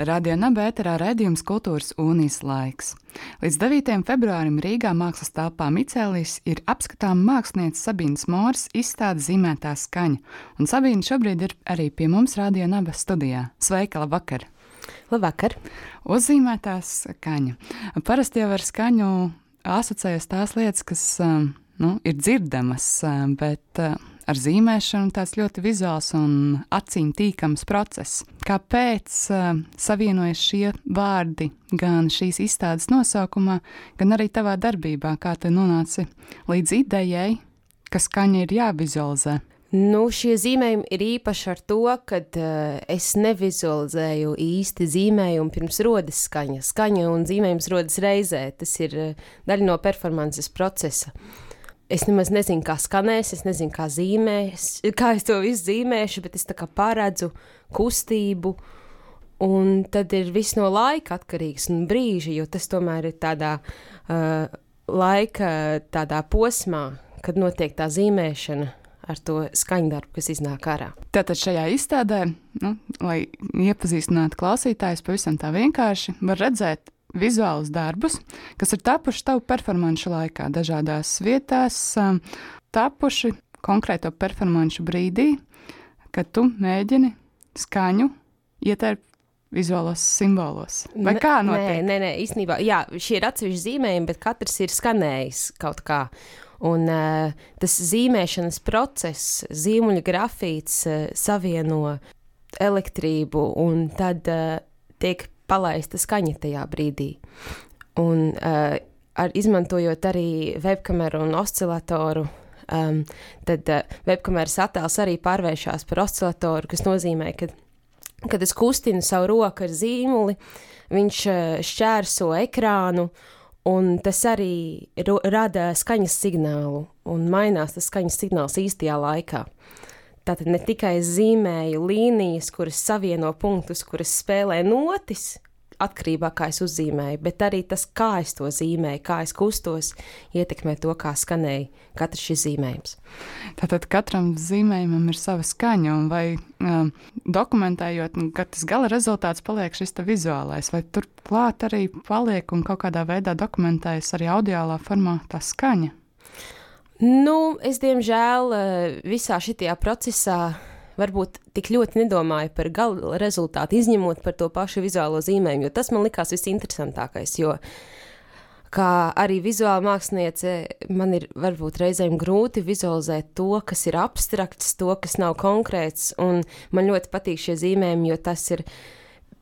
Radio Nabērā raidījums Kultūras Unijas laiks. Līdz 9. februārim Rīgā mākslas telpā Micēlīs ir apskatām mākslinieces Sabīnas Mūras izstāde zīmētā skaņa, un Sabīna šobrīd ir arī pie mums Radio Naba studijā. Sveika, labvakar! Labvakar! Uzzīmētā skaņa. Parasti jau ar skaņu asociējas tās lietas, kas nu, ir dzirdamas, bet ar zīmēšanu tāds ļoti vizuāls un acīm tīkams process. Kāpēc uh, savienojas šie vārdi gan šīs izstādes nosaukumā, gan arī tavā darbībā, kā tu nonāci līdz idejai, ka skaņa ir jāvizualizē? Nu, šie zīmējumi ir īpaši ar to, ka uh, es nevizualizēju īsti zīmējumu pirms rodas skaņa. Skaņa un zīmējums rodas reizē. Tas ir uh, daļa no performances procesa. Uh, Es nemaz nezinu, kā skanēs, es nezinu, kā zīmēs, kā es to visu zīmēšu, bet es tā kā paredzu kustību. Un tad ir viss no laika atkarīgs un brīža, jo tas tomēr ir tādā uh, laika tādā posmā, kad notiek tā zīmēšana ar to skaņdarbu, kas iznāk ārā. Tātad šajā izstādē, nu, lai iepazīstinātu klausītājus pavisam tā vienkārši, var redzēt vizuālus darbus, kas ir tapuši tavu performanču laikā, dažādās vietās, tapuši konkrēto performanču brīdī, kad tu mēģini skaņu ietērpt vizuālos simbolos. Vai kā notiek? Nē, nē, nē īstenībā, jā, šie ir atsevišķi zīmējumi, bet katrs ir skanējis kaut kā. Un uh, tas zīmēšanas process, zīmuļa grafīts uh, savieno elektrību un tad uh, tiek palaista skaņa tajā brīdī. Un, uh, ar, izmantojot arī webkameru un oscillatoru, um, tad uh, webkameras attēls arī pārvēršas par oscillatoru, kas nozīmē, ka, kad es kustinu savu roku ar zīmuli, viņš uh, šķērso ekrānu. Un tas arī rada skaņas signālu, un mainās tas skaņas signāls īstajā laikā. Tātad ne tikai zīmēju līnijas, kuras savieno punktus, kuras spēlē notis, atkarībā no kā es uzzīmēju, bet arī tas, kā es to zīmēju, kā es kustos, ietekmē to, kā skanēja katrs šis zīmējums. Tātad katram zīmējumam ir sava skaņa, un vai um, dokumentējot, kad tas gala rezultāts paliek šis vizuālais, vai turklāt arī paliek un kaut kādā veidā dokumentējas arī audiālā formātā skaņa? Nu, es diemžēl uh, visā šajā procesā varbūt tik ļoti nedomāju par gala rezultātu, izņemot par to pašu vizuālo zīmējumu, jo tas man likās visinteresantākais. Jo, kā arī vizuāla māksliniece, man ir varbūt reizēm grūti vizualizēt to, kas ir abstrakts, to, kas nav konkrēts, un man ļoti patīk šie zīmējumi, jo tas ir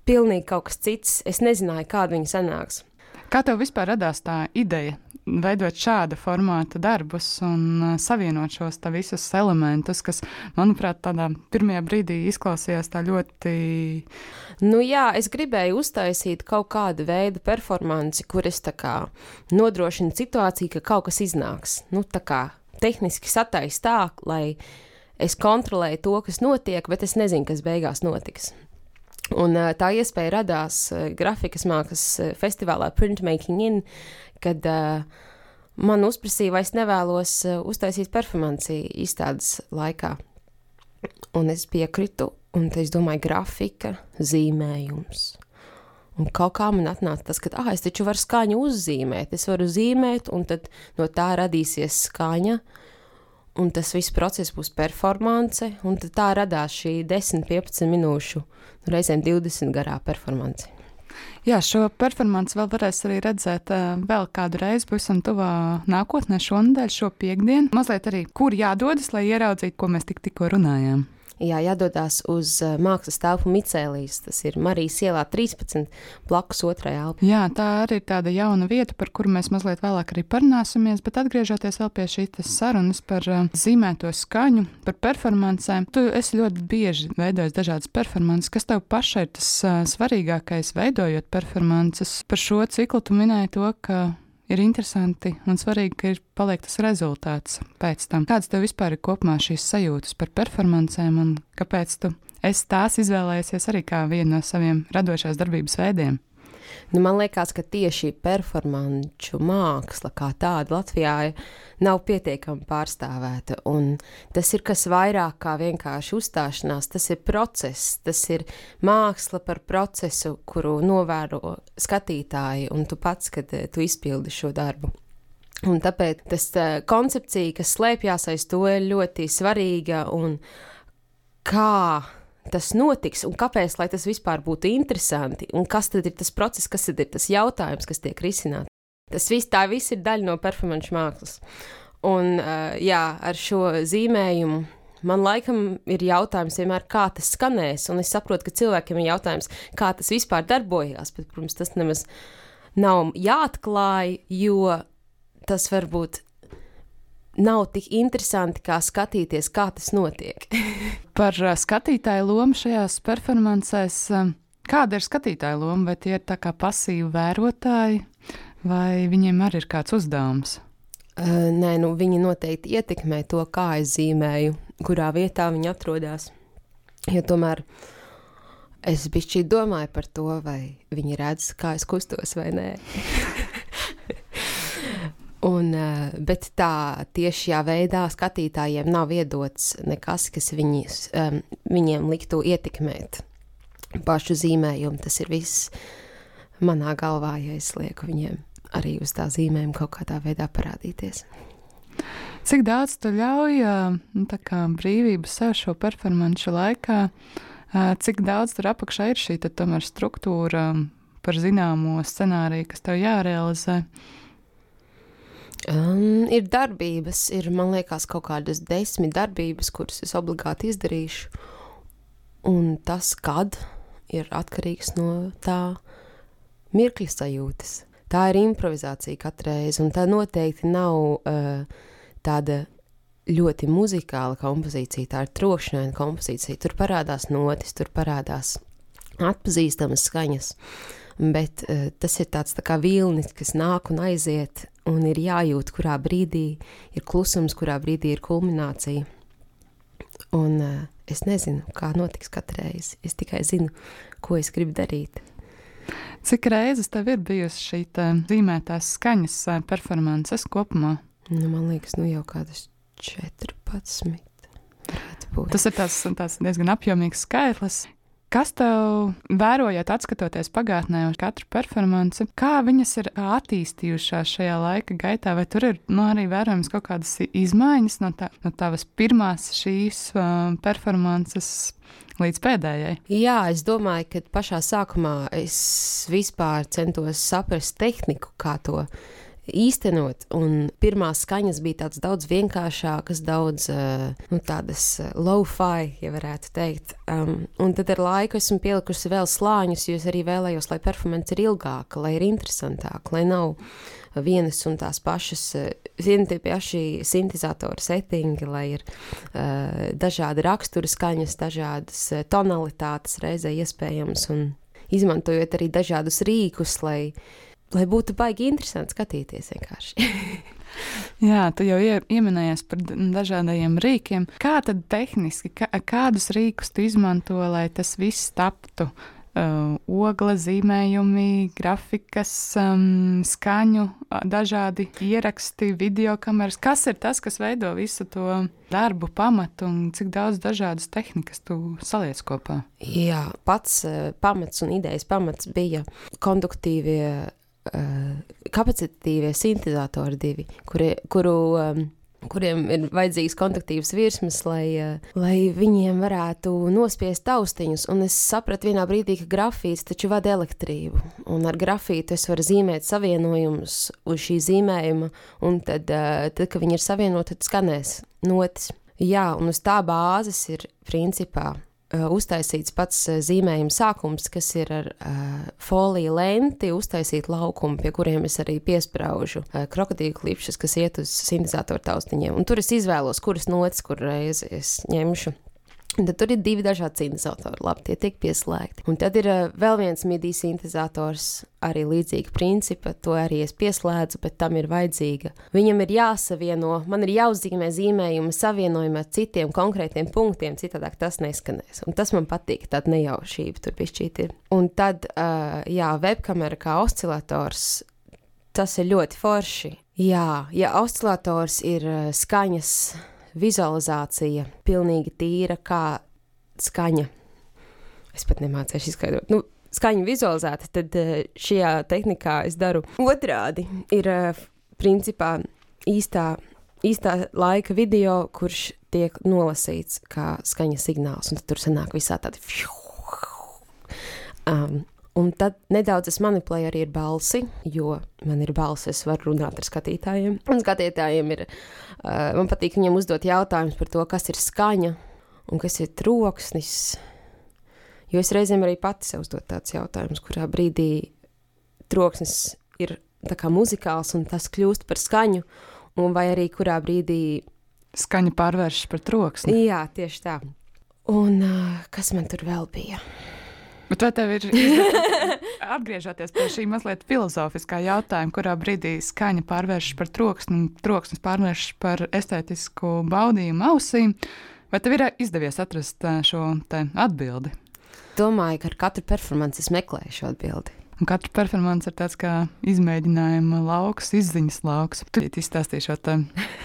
pilnīgi kaut kas cits. Es nezināju, kāda viņa sanāks. Kā tev vispār radās tā ideja veidot šāda formāta darbus un uh, savienot šos visus elementus, kas, manuprāt, tādā pirmajā brīdī izklausījās tā ļoti. Nu, jā, es gribēju uztaisīt kaut kādu veidu performanci, kur es nodrošinu situāciju, ka kaut kas iznāks. Nu, tā kā tehniski sataisa tā, lai es kontrolēju to, kas notiek, bet es nezinu, kas beigās notiks. Un, tā iespēja radās grafikas mākslas festivālā Printmaking In, kad uh, man uzprasīja, vai es nevēlos uh, uztaisīt performanci izstādes laikā. Un es piekritu, un es domāju, grafika, zīmējums. Un kaut kā man atnāca tas, ka, ah, es taču varu skaņu uzzīmēt, es varu zīmēt, un tad no tā radīsies skaņa, un tas viss process būs performance, un tā radās šī 10, 15 minūšu, reizēm 20 garā performance. Jā, šo performanci vēl varēs arī redzēt uh, vēl kādu reizi, pavisam tuvā nākotnē, šonadēļ, šo piekdienu. Mazliet arī, kur jādodas, lai ieraudzītu, ko mēs tik, tikko runājām. Jā, jādodas uz uh, mākslas telpu Micēlijas. Tas ir Marijas ielā 13, blakus otrajā alpā. Jā, tā arī ir tāda jauna vieta, par kuru mēs mazliet vēlāk arī parunāsimies. Bet atgriežoties vēl pie šīs sarunas par uh, zīmēto skaņu, par performancēm, tu esi ļoti bieži veidojis dažādas performances. Kas tev pašai ir tas uh, svarīgākais veidojot performances? Par šo ciklu tu minēji to, ka ir interesanti un svarīgi, ka ir paliek tas rezultāts pēc tam. Kādas tev vispār ir kopumā šīs sajūtas par performancēm un kāpēc tu esi tās izvēlējies arī kā vienu no saviem radošās darbības veidiem? Nu, man liekas, ka tieši performanču māksla kā tāda Latvijā nav pietiekami pārstāvēta. Tas ir kas vairāk kā vienkārši uzstāšanās, tas ir process, tas ir māksla par procesu, kuru novēro skatītāji un tu pats, kad eh, tu izpildi šo darbu. Un tāpēc tas eh, koncepcija, kas slēpjas aiz to, ir ļoti svarīga un kā tas notiks un kāpēc tas vispār būtu interesanti un kas tad ir tas process, kas ir tas jautājums, kas tiek risināts. Tas viss, tā viss ir daļa no performance mākslas. Un uh, jā, ar šo zīmējumu man laikam ir jautājums vienmēr, kā tas skanēs, un es saprotu, ka cilvēkiem ir jautājums, kā tas vispār darbojās, bet, protams, tas nemaz nav jāatklāj, jo tas varbūt nav tik interesanti, kā skatīties, kā tas notiek. Par skatītāju lomu šajās performancēs, kāda ir skatītāja loma? Vai tie ir tā kā pasīvi vērotāji, vai viņiem arī ir kāds uzdevums? Uh, nē, nu, viņi noteikti ietekmē to, kā es zīmēju, kurā vietā viņi atrodas. Jo tomēr es bišķi domāju par to, vai viņi redz, kā es kustos vai nē. Un, eh, bet tā tiešajā veidā skatītājiem nav iedots nekas, kas viņus, viņiem liktu ietekmēt pašu zīmējumu. Tas ir viss manā galvā, ja es lieku viņiem arī uz tā zīmējuma kaut kādā veidā parādīties. Cik daudz tu ļauj nu, kā, brīvību sev šo performanču laikā, cik daudz tur apakšā ir šī tomēr struktūra par zināmo scenāriju, kas tev jārealizē? Um, ir darbības, ir man liekas, kaut kādas desmit darbības, kuras es obligāti izdarīšu. Un tas, kad ir atkarīgs no tā mirkļa sajūtas. Tā ir improvizācija katru reizi, un tā noteikti nav uh, tāda ļoti muzikāla kompozīcija, tā ir trokšņaina kompozīcija. Tur parādās notis, tur parādās atpazīstamas skaņas. Bet uh, tas ir tāds tā kā vilnis, kas nāk un aiziet, un ir jājūt, kurā brīdī ir klusums, kurā brīdī ir kulminācija. Un uh, es nezinu, kā notiks katru reizi. Es tikai zinu, ko es gribu darīt. Cik reizes tev ir bijusi šī zīmētās skaņas performances kopumā? Nu, man liekas, nu jau kādas 14. Tas ir tāds, tāds diezgan apjomīgs skaitlis. Kas tev, vērojot, skatoties pagātnē uz katru performanci, kā viņas ir attīstījušās šajā laika gaitā, vai tur ir nu, arī vērojams kaut kādas izmaiņas no, tā, no tavas pirmās šīs uh, performances līdz pēdējai? Jā, es domāju, ka pašā sākumā es vispār centos saprast tehniku, kā to īstenot. Un pirmās skaņas bija tādas daudz vienkāršākas, daudz uh, nu, tādas uh, low-fi, ja varētu teikt. Um, un tad ar laiku esmu pielikusi vēl slāņus, jo es arī vēlējos, lai performance ir ilgāka, lai ir interesantāka, lai nav vienas un tās pašas, uh, vieni tie paši sintēzatora settingi, lai ir uh, dažādi rakstura skaņas, dažādas uh, tonalitātes reizē iespējams, un izmantojot arī dažādus rīkus, lai lai būtu baigi interesanti skatīties vienkārši. Jā, tu jau pieminējies par dažādiem rīkiem. Kā tad tehniski, kā, kādus rīkus tu izmanto, lai tas viss taptu? Uh, ogla zīmējumi, grafikas, um, skaņu, dažādi ieraksti, video kameras. Kas ir tas, kas veido visu to darbu pamatu un cik daudz dažādas tehnikas tu saliec kopā? Jā, pats uh, pamats un idejas pamats bija konduktīvie kapacitīvie sintēzatori divi, kuri, kuru, um, kuriem ir vajadzīgs kontaktīvs virsmas, lai, uh, lai viņiem varētu nospiest taustiņus. Un es sapratu vienā brīdī, ka grafīts taču vada elektrību, un ar grafītu es varu zīmēt savienojumus uz šī zīmējuma, un tad, uh, tad kad viņi ir savienoti, tad skanēs notis. Jā, un uz tā bāzes ir principā uztaisīts pats uh, zīmējuma sākums, kas ir ar uh, foliju lenti, uztaisīt laukumu, pie kuriem es arī piesprāžu uh, krokodīlu klipšus, kas iet uz sintēzatoru taustiņiem. Un tur es izvēlos, kuras notis, kur reizi es ņemšu. Tad tur ir divi dažādi sintezatori. Labi, tie tiek pieslēgti. Un tad ir uh, vēl viens MIDI sintēzators, arī līdzīga principa. To arī es pieslēdzu, bet tam ir vajadzīga. Viņam ir jāsavieno, man ir jāuzzīmē zīmējuma savienojuma ar citiem konkrētiem punktiem, citādi tas neskanēs. Un tas man patīk, tāda nejaušība tur pišķīt ir. Un tad, uh, jā, webkamera kā oscilators, tas ir ļoti forši. Jā, ja oscilators ir uh, skaņas vizualizācija, pilnīgi tīra, kā skaņa. Es pat nemācīšu izskaidrot. Nu, skaņa vizualizēta, tad eh, šajā tehnikā es daru otrādi. Ir eh, principā īstā, īstā laika video, kurš tiek nolasīts kā skaņa signāls, un tur sanāk visā tādi. Um, Un tad nedaudz es manipulēju arī ar balsi, jo man ir balss, es varu runāt ar skatītājiem. Un skatītājiem ir, uh, man patīk viņiem uzdot jautājumus par to, kas ir skaņa un kas ir troksnis. Jo es reizēm arī pati sev uzdot tādus jautājumus, kurā brīdī troksnis ir muzikāls un tas kļūst par skaņu, un vai arī kurā brīdī skaņa pārvēršas par troksni. Jā, tieši tā. Un uh, kas man tur vēl bija? Bet vai tev ir atgriežoties pie šī mazliet filozofiskā jautājuma, kurā brīdī skaņa pārvēršas par troksni un troksnis pārvēršas par estētisku baudījumu ausīm, vai tev ir izdevies atrast šo atbildi? Domāju, ka ar katru performanci es meklēju šo atbildi. Un katra performance ir tāds kā izmēģinājuma lauks, izziņas lauks. Tur izstāstīju šo te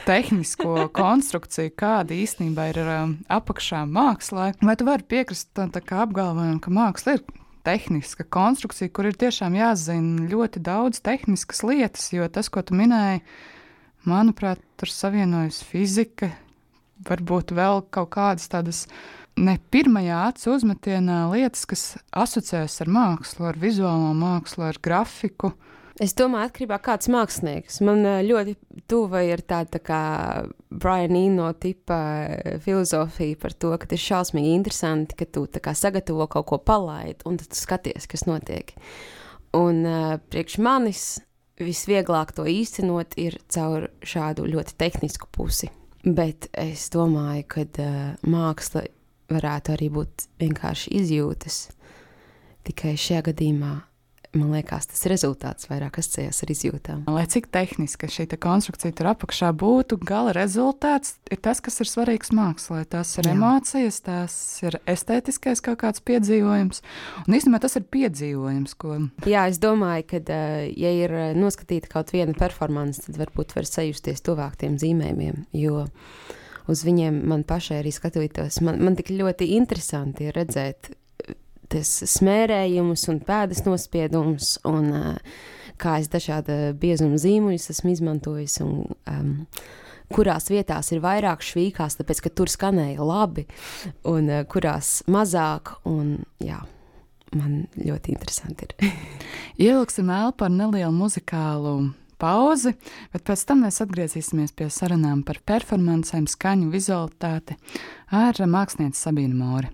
tehnisko konstrukciju, kāda īstenībā ir um, apakšā mākslā. Vai tu vari piekrist tam apgalvojumam, ka māksla ir tehniska konstrukcija, kur ir tiešām jāzina ļoti daudz tehniskas lietas, jo tas, ko tu minēji, manuprāt, tur savienojas fizika, varbūt vēl kaut kādas tādas ne pirmajā acu uzmetienā lietas, kas asociējas ar mākslu, ar vizuālo mākslu, ar grafiku. Es domāju, atkarībā no kāds mākslinieks. Man eh, ļoti tuva ir tāda tā kā Brian Eno tipa eh, filozofija par to, ka ir šausmīgi interesanti, ka tu sagatavo kaut ko palaid, un tad skaties, kas notiek. Un uh, priekš manis visvieglāk to īstenot ir caur šādu ļoti tehnisku pusi. Bet es domāju, ka uh, māksla varētu arī būt vienkārši izjūtas. Tikai šajā gadījumā man liekas, tas rezultāts vairāk asociējas ar izjūtām. Lai cik tehniska šī te konstrukcija tur apakšā būtu, gala rezultāts ir tas, kas ir svarīgs mākslā. Tās ir Jā. emocijas, tās ir estētiskais kaut kāds piedzīvojums. Un īstenībā tas ir piedzīvojums, ko. Jā, es domāju, ka, ja ir noskatīta kaut viena performance, tad varbūt var sajusties tuvāk tiem zīmējumiem. Jo uz viņiem man pašai arī skatoties. Man, man tik ļoti interesanti ir redzēt eh, tas smērējumus un pēdas nospiedumus, un uh, kā es dažādu biezuma zīmuļus esmu izmantojis. Un, um, kurās vietās ir vairāk švīkās, tāpēc ka tur skanēja labi, un uh, kurās mazāk. Un, jā, man ļoti interesanti ir. Ieliksim vēl par nelielu muzikālu pauzi, bet pēc tam mēs atgriezīsimies pie sarunām par performancēm, skaņu, vizualitāti ar mākslinieci Sabīnu Mori.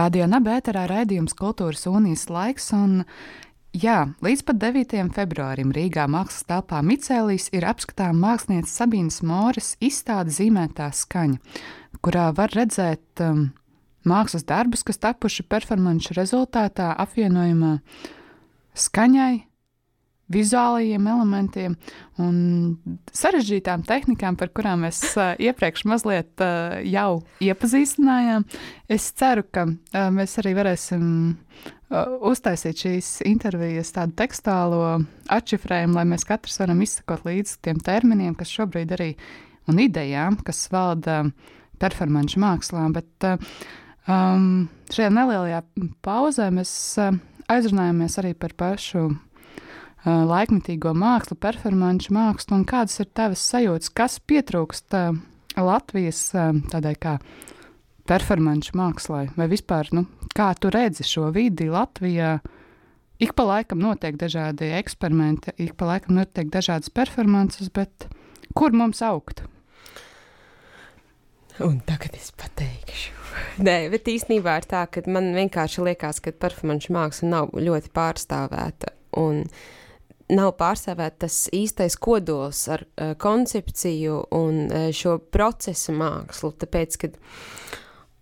Radio Nabērā raidījums Kultūras unijas laiks, un jā, līdz pat 9. februārim Rīgā mākslas telpā Micēlīs ir apskatām mākslinieces Sabīnas Moras izstāde zīmētā skaņa, kurā var redzēt um, mākslas darbus, kas tapuši performanču rezultātā apvienojumā skaņai, vizuālajiem elementiem un sarežģītām tehnikām, par kurām mēs iepriekš mazliet jau iepazīstinājām. Es ceru, ka mēs arī varēsim uztaisīt šīs intervijas tādu tekstālo atšifrējumu, lai mēs katrs varam izsekot līdzi tiem terminiem, kas šobrīd arī un idejām, kas valda performanču mākslā. Bet um, šajā nelielajā pauzē mēs aizrunājāmies arī par pašu laikmetīgo mākslu, performanču mākslu, un kādas ir tavas sajūtas, kas pietrūkst Latvijas tādai kā performanču mākslai, vai vispār, nu, kā tu redzi šo vidi Latvijā? Ik pa laikam notiek dažādi eksperimenti, ik pa laikam notiek dažādas performances, bet kur mums augt? Un tagad es pateikšu. Nē, bet īstenībā ir tā, ka man vienkārši liekas, ka performanču māksla nav ļoti pārstāvēta. Un uh, nav pārstāvēts tas īstais kodols ar uh, koncepciju un uh, šo procesu mākslu. Tāpēc, kad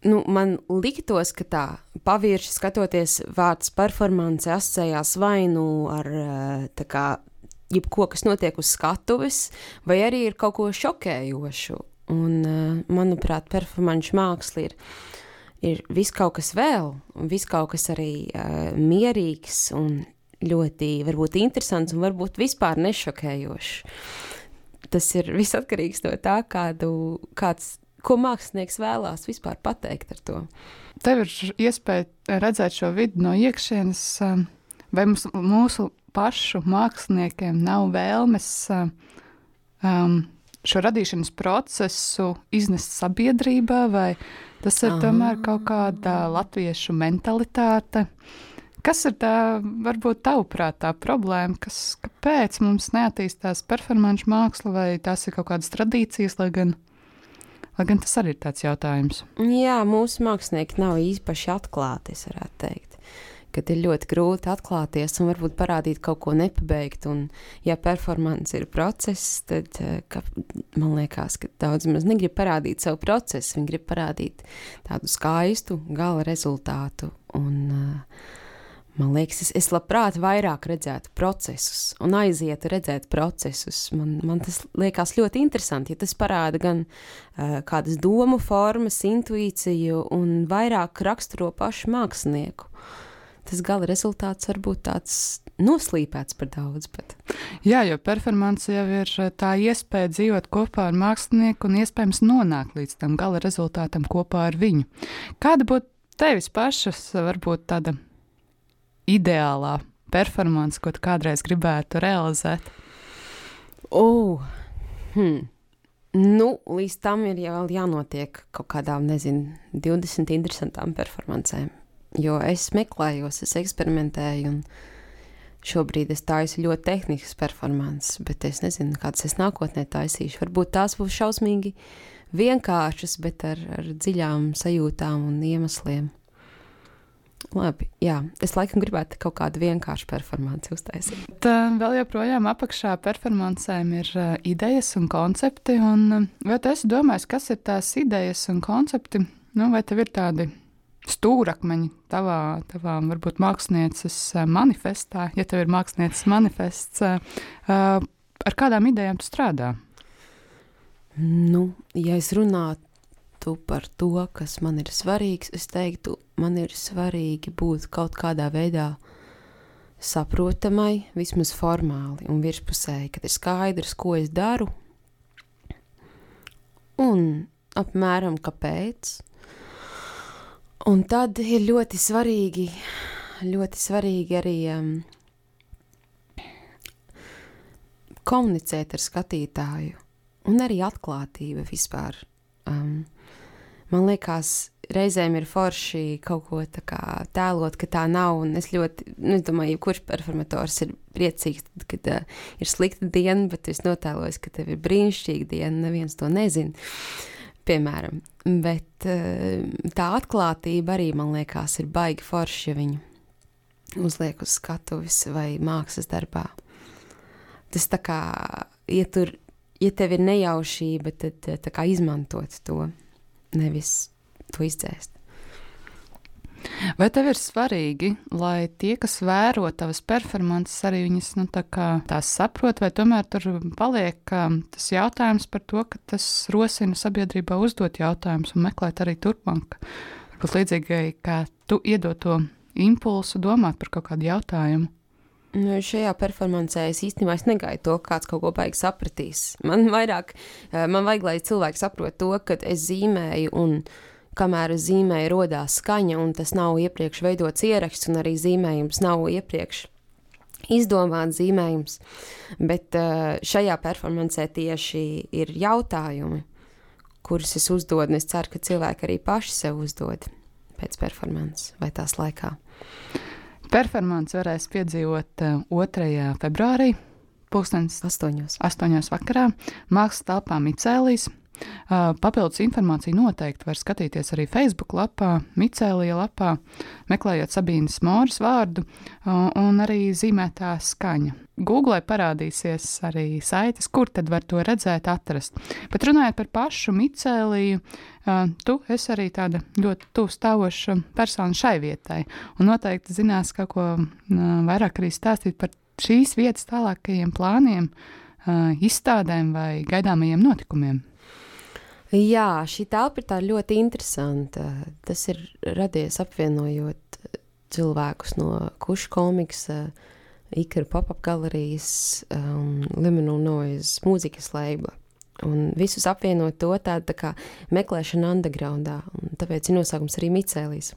nu, man liktos, ka tā pavirši skatoties, vārds performance asociējās vai nu ar uh, kā, jebko, kas notiek uz skatuves, vai arī ir kaut ko šokējošu. Un, uh, manuprāt, performance māksla ir ir viss kaut kas vēl, un viss kaut kas arī uh, mierīgs un ļoti varbūt interesants un varbūt vispār nešokējošs. Tas ir viss atkarīgs no tā, kādu, kāds, ko mākslinieks vēlās vispār pateikt ar to. Tev ir iespēja redzēt šo vidi no iekšienes, um, vai mums, mūsu pašu māksliniekiem nav vēlmes um, šo radīšanas procesu iznest sabiedrībā, vai tas ir tomēr kaut kāda latviešu mentalitāte? Uh, Kas ir tā, varbūt tavuprāt, tā problēma, kas, kāpēc mums neattīstās performāņu māksla, vai tās ir kaut kādas tradīcijas, lai gan, lai gan tas arī ir tāds jautājums? Jā, mūsu mākslinieki nav īpaši atklāti, es varētu teikt. Kad ir ļoti grūti atklāties un varbūt parādīt kaut ko nepabeigt. Un, ja performance ir process, tad eh, ka, man liekas, ka daudz maz negrib parādīt savu procesu. Viņi grib parādīt tādu skaistu gala rezultātu. Un, uh, Man liekas, es, es labprāt vairāk redzētu procesus un aizietu redzēt procesus. Man, man tas liekas ļoti interesanti, ja tas parāda gan uh, kādas domu formas, intuīciju un vairāk raksturo pašu mākslinieku. Tas gala rezultāts var būt tāds noslīpēts par daudz. Bet. Jā, jo performance jau ir eh, tā iespēja dzīvot kopā ar mākslinieku un iespējams nonākt līdz tam gala rezultātam kopā ar viņu. Kāda būtu tevis pašas, varbūt tāda ideālā performance, ko tu kādreiz gribētu realizēt? Oh, hmm. Nu, līdz tam ir jau jānotiek kaut kādām, nezinu, 20 interesantām performancēm. Jo es meklēju, es eksperimentēju, un šobrīd es taisu ļoti tehniskas performances, bet es nezinu, kādas es nākotnē taisīšu. Varbūt tās būs šausmīgi vienkāršas, bet ar, ar dziļām sajūtām un iemesliem. Labi, jā, es laikam gribētu kaut kādu vienkāršu performanci uztaisīt. Tā vēl joprojām apakšā performancēm ir uh, idejas un koncepti. Un, uh, vai tu esi domājis, kas ir tās idejas un koncepti? Nu, vai tev ir tādi stūrakmeņi tavā, tavā varbūt mākslinieces manifestā, ja tev ir mākslinieces manifests, uh, uh, ar kādām idejām tu strādā? Nu, ja es runātu runātu par to, kas man ir svarīgs, es teiktu, man ir svarīgi būt kaut kādā veidā saprotamai, vismaz formāli un virspusēji, kad ir skaidrs, ko es daru un apmēram kāpēc. Un tad ir ļoti svarīgi, ļoti svarīgi arī um, komunicēt ar skatītāju, un arī atklātība vispār. Um, man liekas, reizēm ir forši kaut ko tēlot, ka tā nav. Es ļoti, nu, es domāju, kurš performators ir priecīgs, tad, kad uh, ir slikta diena, bet es notēloju, ka tev ir brīnišķīga diena, neviens to nezina. piemēram. Bet uh, tā atklātība arī, man liekas, ir baigi forši, ja viņu uzliek uz skatuves vai mākslas darbā. Tas tā kā, ja, tur, ja tev ir nejaušība, tad tā kā izmantot to, nevis to izdzēst. Vai tev ir svarīgi, lai tie, kas vēro tavas performances, arī viņas nu, tā tās saprot, vai tomēr tur paliek tas jautājums par to, ka tas rosina sabiedrībā uzdot jautājumus un meklēt arī turpmāk? Varbūt līdzīgi kā tu iedod to impulsu domāt par kaut kādu jautājumu. Nu, šajā performancē es īstenībā es negaidu to, ka kāds kaut ko baigi sapratīs. Man vairāk, eh, man vajag, lai cilvēki saprot to, ka es zīmēju un zīmēju kamēr uz zīmēja rodās skaņa, un tas nav iepriekš veidots ieraksts, un arī zīmējums nav iepriekš izdomāts zīmējums. Bet eh, šajā performancē tieši ir jautājumi, kurus es uzdodu, un es ceru, ka cilvēki arī paši sev uzdod pēc performances vai tās laikā. Performance varēs piedzīvot 2. Eh, februārī, 2008. 8. vakarā, Mākslas telpā Micēlīs. Papildus informāciju noteikti var skatīties arī Facebook lapā, Micēlija lapā, meklējot Sabīnas Mūras vārdu un arī zīmētā skaņa. Google parādīsies arī saites, kur tad var to redzēt, atrast. Bet runājot par pašu micēliju, tu esi arī tāda ļoti tuvu stāvoša persona šai vietai. Un noteikti zinās kaut ko vairāk arī stāstīt par šīs vietas tālākajiem plāniem, izstādēm vai gaidāmajiem notikumiem. Jā, šī telpa ir ļoti interesanta. Tas ir radies apvienojot cilvēkus no kušu komiksa, Ikara pop-up galerijas um, Limino Noise mūzikas labela. Un visus apvienot to tādu tā kā meklēšanu undergroundā, un tāpēc ir nosaukums arī Micēlīs.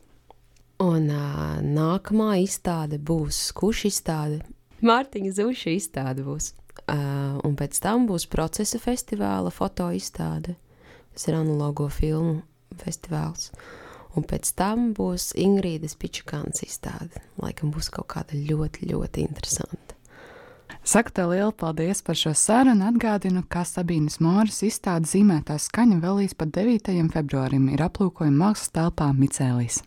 Un uh, nākamā izstāde būs kuša izstāde. Mārtiņa Zuša izstāde būs. Uh, un pēc tam būs procesa festivāla foto izstāde tas ir analogo filmu festivāls. Un pēc tam būs Ingrīdas Pičakāns izstāde. Laikam būs kaut kāda ļoti, ļoti interesanta. Saku tev lielu paldies par šo sarunu. Atgādinu, ka Sabīnas Mūras izstāde zīmētā skaņa vēl līdz pat 9. februārim ir aplūkojuma mākslas telpā Micēlīs.